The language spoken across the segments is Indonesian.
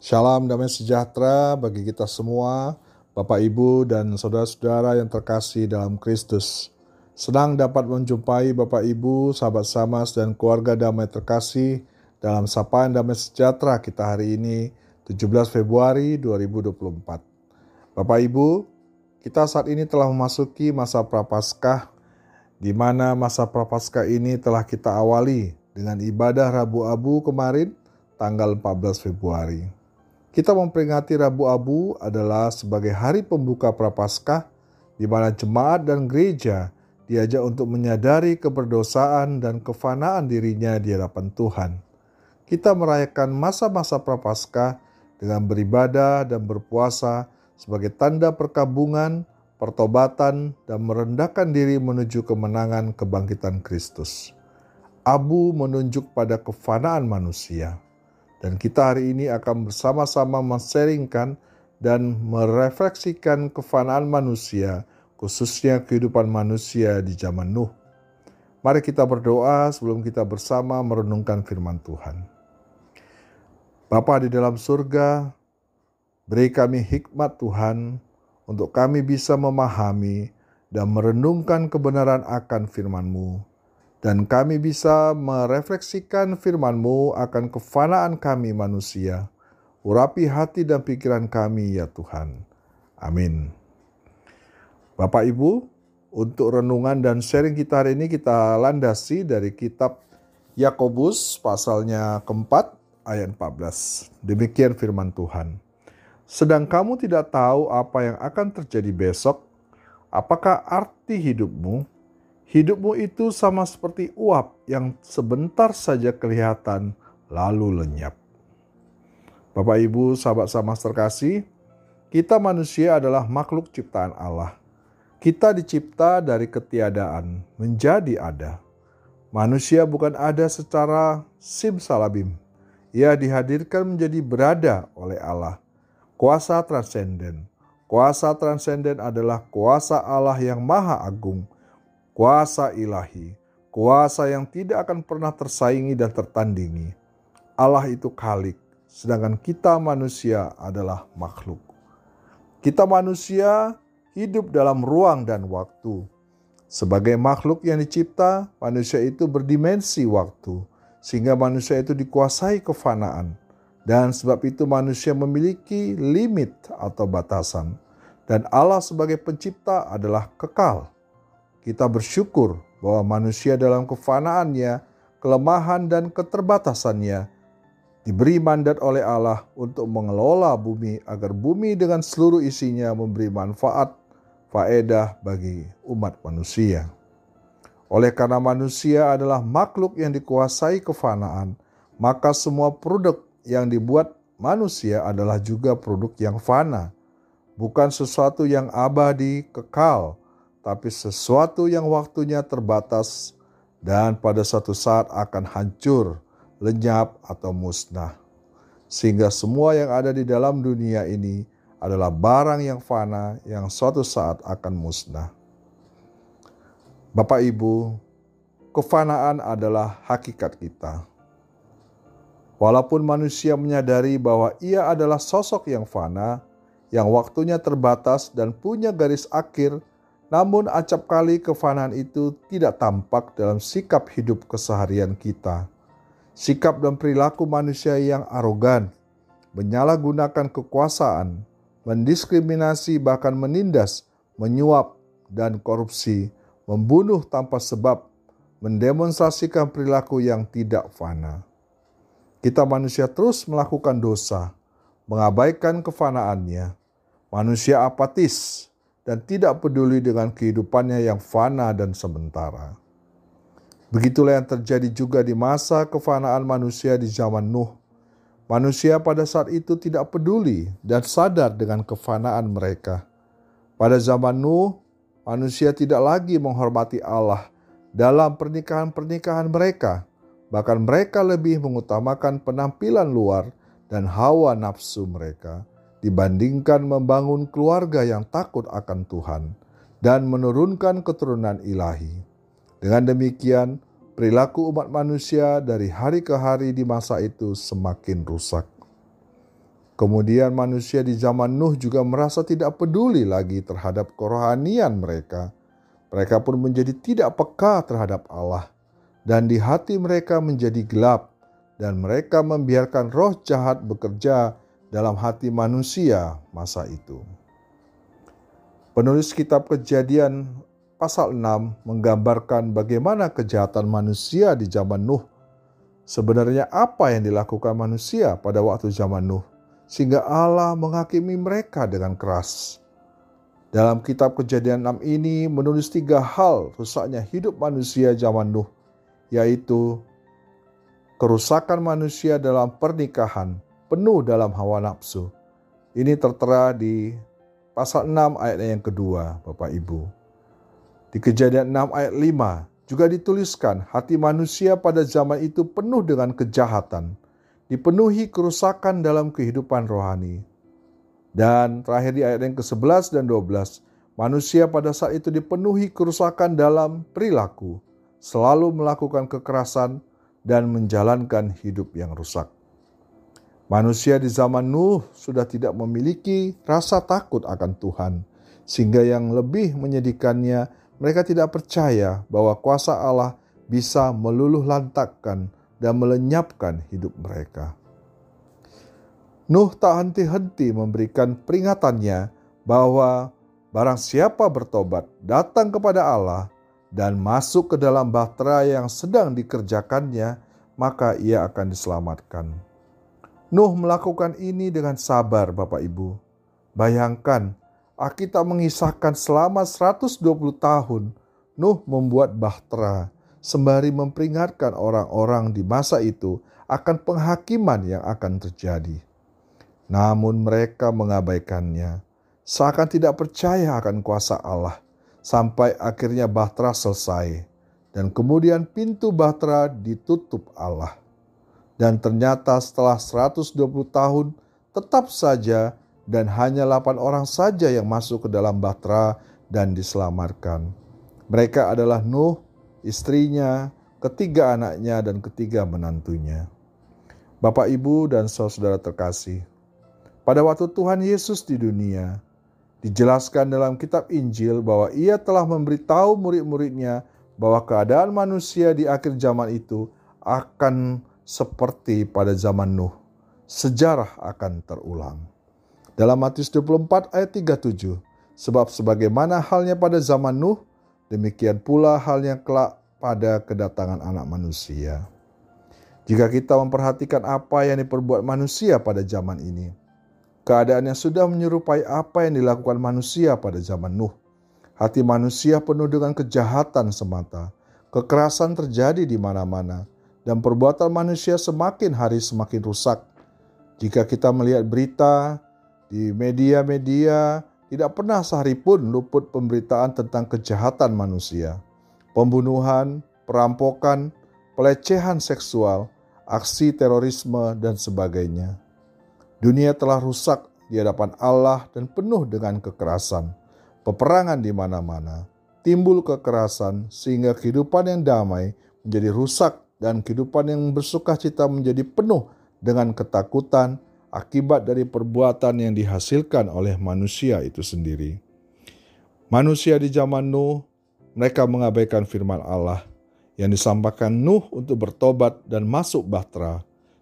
Shalom damai sejahtera bagi kita semua, Bapak Ibu dan saudara-saudara yang terkasih dalam Kristus. Senang dapat menjumpai Bapak Ibu, sahabat Samas dan keluarga damai terkasih dalam sapaan damai sejahtera kita hari ini 17 Februari 2024. Bapak Ibu, kita saat ini telah memasuki masa Prapaskah di mana masa Prapaskah ini telah kita awali dengan ibadah Rabu Abu kemarin tanggal 14 Februari. Kita memperingati Rabu Abu adalah sebagai hari pembuka Prapaskah di mana jemaat dan gereja diajak untuk menyadari keberdosaan dan kefanaan dirinya di hadapan Tuhan. Kita merayakan masa-masa Prapaskah dengan beribadah dan berpuasa sebagai tanda perkabungan, pertobatan, dan merendahkan diri menuju kemenangan kebangkitan Kristus. Abu menunjuk pada kefanaan manusia dan kita hari ini akan bersama-sama menseringkan dan merefleksikan kefanaan manusia, khususnya kehidupan manusia di zaman Nuh. Mari kita berdoa sebelum kita bersama merenungkan firman Tuhan. Bapa di dalam surga, beri kami hikmat Tuhan untuk kami bisa memahami dan merenungkan kebenaran akan firman-Mu dan kami bisa merefleksikan firman-Mu akan kefanaan kami manusia. Urapi hati dan pikiran kami ya Tuhan. Amin. Bapak Ibu, untuk renungan dan sharing kita hari ini kita landasi dari kitab Yakobus pasalnya keempat ayat 14. Demikian firman Tuhan. Sedang kamu tidak tahu apa yang akan terjadi besok, apakah arti hidupmu? Hidupmu itu sama seperti uap yang sebentar saja kelihatan lalu lenyap. Bapak Ibu, sahabat sama terkasih, kita manusia adalah makhluk ciptaan Allah. Kita dicipta dari ketiadaan menjadi ada. Manusia bukan ada secara simsalabim. Ia dihadirkan menjadi berada oleh Allah. Kuasa transenden. Kuasa transenden adalah kuasa Allah yang maha agung kuasa ilahi, kuasa yang tidak akan pernah tersaingi dan tertandingi. Allah itu khalik, sedangkan kita manusia adalah makhluk. Kita manusia hidup dalam ruang dan waktu. Sebagai makhluk yang dicipta, manusia itu berdimensi waktu, sehingga manusia itu dikuasai kefanaan. Dan sebab itu manusia memiliki limit atau batasan. Dan Allah sebagai pencipta adalah kekal kita bersyukur bahwa manusia dalam kefanaannya, kelemahan dan keterbatasannya diberi mandat oleh Allah untuk mengelola bumi agar bumi dengan seluruh isinya memberi manfaat, faedah bagi umat manusia. Oleh karena manusia adalah makhluk yang dikuasai kefanaan, maka semua produk yang dibuat manusia adalah juga produk yang fana, bukan sesuatu yang abadi, kekal, tapi sesuatu yang waktunya terbatas dan pada suatu saat akan hancur, lenyap, atau musnah. Sehingga semua yang ada di dalam dunia ini adalah barang yang fana yang suatu saat akan musnah. Bapak Ibu, kefanaan adalah hakikat kita. Walaupun manusia menyadari bahwa ia adalah sosok yang fana, yang waktunya terbatas dan punya garis akhir namun acap kali kefanaan itu tidak tampak dalam sikap hidup keseharian kita. Sikap dan perilaku manusia yang arogan, menyalahgunakan kekuasaan, mendiskriminasi bahkan menindas, menyuap dan korupsi, membunuh tanpa sebab, mendemonstrasikan perilaku yang tidak fana. Kita manusia terus melakukan dosa, mengabaikan kefanaannya. Manusia apatis, dan tidak peduli dengan kehidupannya yang fana dan sementara. Begitulah yang terjadi juga di masa kefanaan manusia di zaman Nuh. Manusia pada saat itu tidak peduli dan sadar dengan kefanaan mereka. Pada zaman Nuh, manusia tidak lagi menghormati Allah dalam pernikahan-pernikahan mereka. Bahkan mereka lebih mengutamakan penampilan luar dan hawa nafsu mereka dibandingkan membangun keluarga yang takut akan Tuhan dan menurunkan keturunan ilahi. Dengan demikian, perilaku umat manusia dari hari ke hari di masa itu semakin rusak. Kemudian manusia di zaman Nuh juga merasa tidak peduli lagi terhadap kerohanian mereka. Mereka pun menjadi tidak peka terhadap Allah dan di hati mereka menjadi gelap dan mereka membiarkan roh jahat bekerja dalam hati manusia masa itu. Penulis kitab Kejadian pasal 6 menggambarkan bagaimana kejahatan manusia di zaman Nuh. Sebenarnya apa yang dilakukan manusia pada waktu zaman Nuh sehingga Allah menghakimi mereka dengan keras. Dalam kitab Kejadian 6 ini menulis tiga hal rusaknya hidup manusia zaman Nuh, yaitu kerusakan manusia dalam pernikahan penuh dalam hawa nafsu. Ini tertera di pasal 6 ayat yang kedua, Bapak Ibu. Di kejadian 6 ayat 5 juga dituliskan hati manusia pada zaman itu penuh dengan kejahatan, dipenuhi kerusakan dalam kehidupan rohani. Dan terakhir di ayat yang ke-11 dan 12, manusia pada saat itu dipenuhi kerusakan dalam perilaku, selalu melakukan kekerasan dan menjalankan hidup yang rusak. Manusia di zaman Nuh sudah tidak memiliki rasa takut akan Tuhan, sehingga yang lebih menyedihkannya mereka tidak percaya bahwa kuasa Allah bisa meluluh lantakkan dan melenyapkan hidup mereka. Nuh tak henti-henti memberikan peringatannya bahwa barang siapa bertobat datang kepada Allah dan masuk ke dalam bahtera yang sedang dikerjakannya, maka ia akan diselamatkan. Nuh melakukan ini dengan sabar, Bapak Ibu. Bayangkan Alkitab mengisahkan selama 120 tahun Nuh membuat bahtera sembari memperingatkan orang-orang di masa itu akan penghakiman yang akan terjadi. Namun mereka mengabaikannya, seakan tidak percaya akan kuasa Allah, sampai akhirnya bahtera selesai, dan kemudian pintu bahtera ditutup Allah. Dan ternyata setelah 120 tahun, tetap saja dan hanya delapan orang saja yang masuk ke dalam bahtera dan diselamatkan. Mereka adalah Nuh, istrinya, ketiga anaknya, dan ketiga menantunya. Bapak, Ibu, dan saudara terkasih, pada waktu Tuhan Yesus di dunia, dijelaskan dalam kitab Injil bahwa ia telah memberitahu murid-muridnya bahwa keadaan manusia di akhir zaman itu akan seperti pada zaman Nuh. Sejarah akan terulang. Dalam Matius 24 ayat 37, sebab sebagaimana halnya pada zaman Nuh, demikian pula halnya kelak pada kedatangan anak manusia. Jika kita memperhatikan apa yang diperbuat manusia pada zaman ini, keadaan yang sudah menyerupai apa yang dilakukan manusia pada zaman Nuh. Hati manusia penuh dengan kejahatan semata, kekerasan terjadi di mana-mana, dan perbuatan manusia semakin hari semakin rusak. Jika kita melihat berita di media-media tidak pernah sehari pun luput pemberitaan tentang kejahatan manusia, pembunuhan, perampokan, pelecehan seksual, aksi terorisme, dan sebagainya. Dunia telah rusak di hadapan Allah dan penuh dengan kekerasan, peperangan di mana-mana, timbul kekerasan sehingga kehidupan yang damai menjadi rusak dan kehidupan yang bersuka cita menjadi penuh dengan ketakutan, akibat dari perbuatan yang dihasilkan oleh manusia itu sendiri. Manusia di zaman Nuh, mereka mengabaikan firman Allah yang disampaikan Nuh untuk bertobat dan masuk bahtera.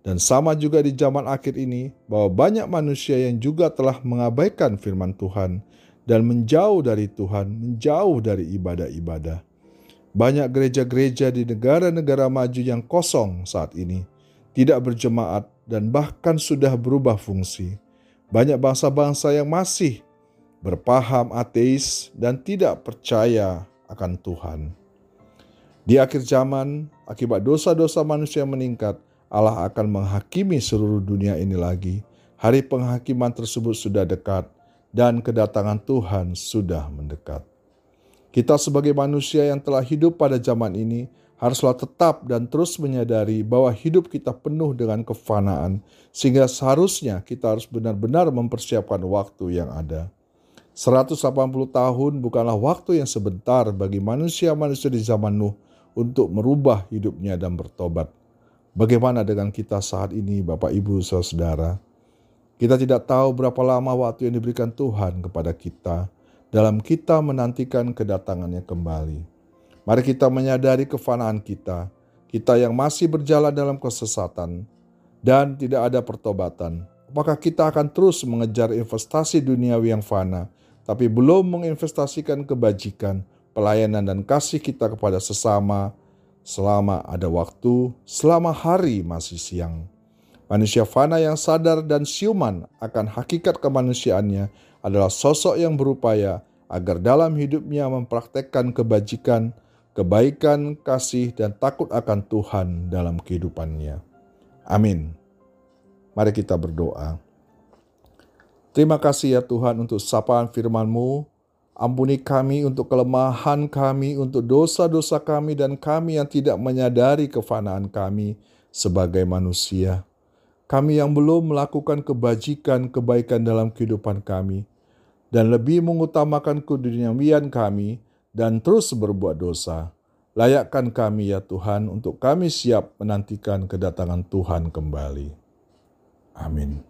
Dan sama juga di zaman akhir ini, bahwa banyak manusia yang juga telah mengabaikan firman Tuhan dan menjauh dari Tuhan, menjauh dari ibadah-ibadah. Banyak gereja-gereja di negara-negara maju yang kosong saat ini, tidak berjemaat, dan bahkan sudah berubah fungsi. Banyak bangsa-bangsa yang masih berpaham ateis dan tidak percaya akan Tuhan. Di akhir zaman, akibat dosa-dosa manusia meningkat, Allah akan menghakimi seluruh dunia ini lagi. Hari penghakiman tersebut sudah dekat dan kedatangan Tuhan sudah mendekat. Kita sebagai manusia yang telah hidup pada zaman ini haruslah tetap dan terus menyadari bahwa hidup kita penuh dengan kefanaan, sehingga seharusnya kita harus benar-benar mempersiapkan waktu yang ada. 180 tahun bukanlah waktu yang sebentar bagi manusia-manusia di zaman Nuh untuk merubah hidupnya dan bertobat. Bagaimana dengan kita saat ini, Bapak, Ibu, Saudara? Kita tidak tahu berapa lama waktu yang diberikan Tuhan kepada kita dalam kita menantikan kedatangannya kembali. Mari kita menyadari kefanaan kita, kita yang masih berjalan dalam kesesatan dan tidak ada pertobatan. Apakah kita akan terus mengejar investasi duniawi yang fana, tapi belum menginvestasikan kebajikan, pelayanan, dan kasih kita kepada sesama selama ada waktu, selama hari masih siang? Manusia fana yang sadar dan siuman akan hakikat kemanusiaannya adalah sosok yang berupaya agar dalam hidupnya mempraktekkan kebajikan, kebaikan, kasih, dan takut akan Tuhan dalam kehidupannya. Amin. Mari kita berdoa. Terima kasih ya Tuhan untuk sapaan firman-Mu. Ampuni kami untuk kelemahan kami, untuk dosa-dosa kami, dan kami yang tidak menyadari kefanaan kami sebagai manusia kami yang belum melakukan kebajikan kebaikan dalam kehidupan kami, dan lebih mengutamakan keduniawian kami dan terus berbuat dosa. Layakkan kami ya Tuhan untuk kami siap menantikan kedatangan Tuhan kembali. Amin.